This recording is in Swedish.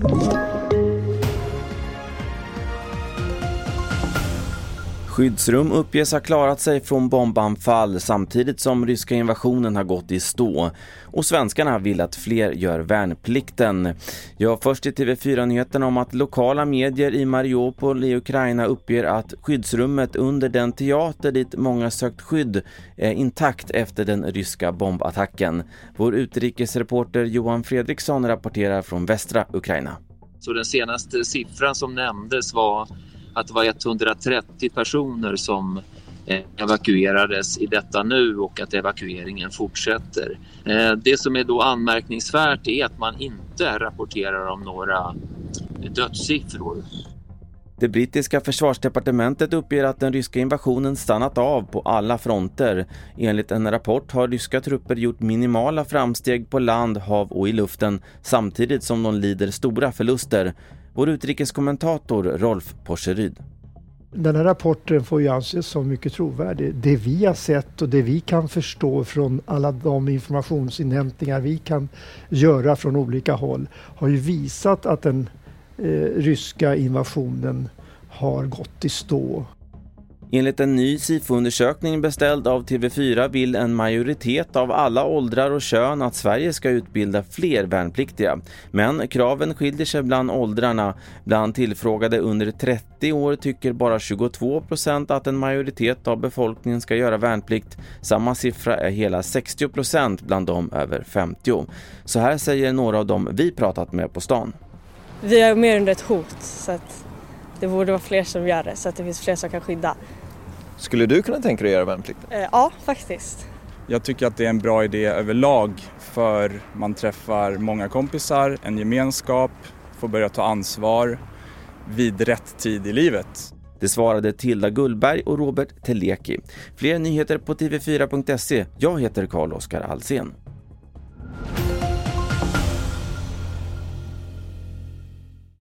Thank you. Skyddsrum uppges ha klarat sig från bombanfall samtidigt som ryska invasionen har gått i stå. Och svenskarna vill att fler gör värnplikten. Ja, först i TV4-nyheterna om att lokala medier i Mariupol i Ukraina uppger att skyddsrummet under den teater dit många sökt skydd är intakt efter den ryska bombattacken. Vår utrikesreporter Johan Fredriksson rapporterar från västra Ukraina. Så den senaste siffran som nämndes var att det var 130 personer som eh, evakuerades i detta nu och att evakueringen fortsätter. Eh, det som är då anmärkningsvärt är att man inte rapporterar om några dödssiffror. Det brittiska försvarsdepartementet uppger att den ryska invasionen stannat av på alla fronter. Enligt en rapport har ryska trupper gjort minimala framsteg på land, hav och i luften samtidigt som de lider stora förluster. Vår utrikeskommentator Rolf Porseryd. Den här rapporten får ju anses som mycket trovärdig. Det vi har sett och det vi kan förstå från alla de informationsinhämtningar vi kan göra från olika håll har ju visat att den eh, ryska invasionen har gått i stå. Enligt en ny SIFO-undersökning beställd av TV4 vill en majoritet av alla åldrar och kön att Sverige ska utbilda fler värnpliktiga. Men kraven skiljer sig bland åldrarna. Bland tillfrågade under 30 år tycker bara 22 procent att en majoritet av befolkningen ska göra värnplikt. Samma siffra är hela 60 procent bland dem över 50. Så här säger några av dem vi pratat med på stan. Vi är mer under ett hot så att det borde vara fler som gör det så att det finns fler som kan skydda. Skulle du kunna tänka dig att göra värnplikt? Eh, ja, faktiskt. Jag tycker att det är en bra idé överlag för man träffar många kompisar, en gemenskap, får börja ta ansvar vid rätt tid i livet. Det svarade Tilda Gullberg och Robert Teleki. Fler nyheter på tv4.se. Jag heter Carl-Oskar Alsen.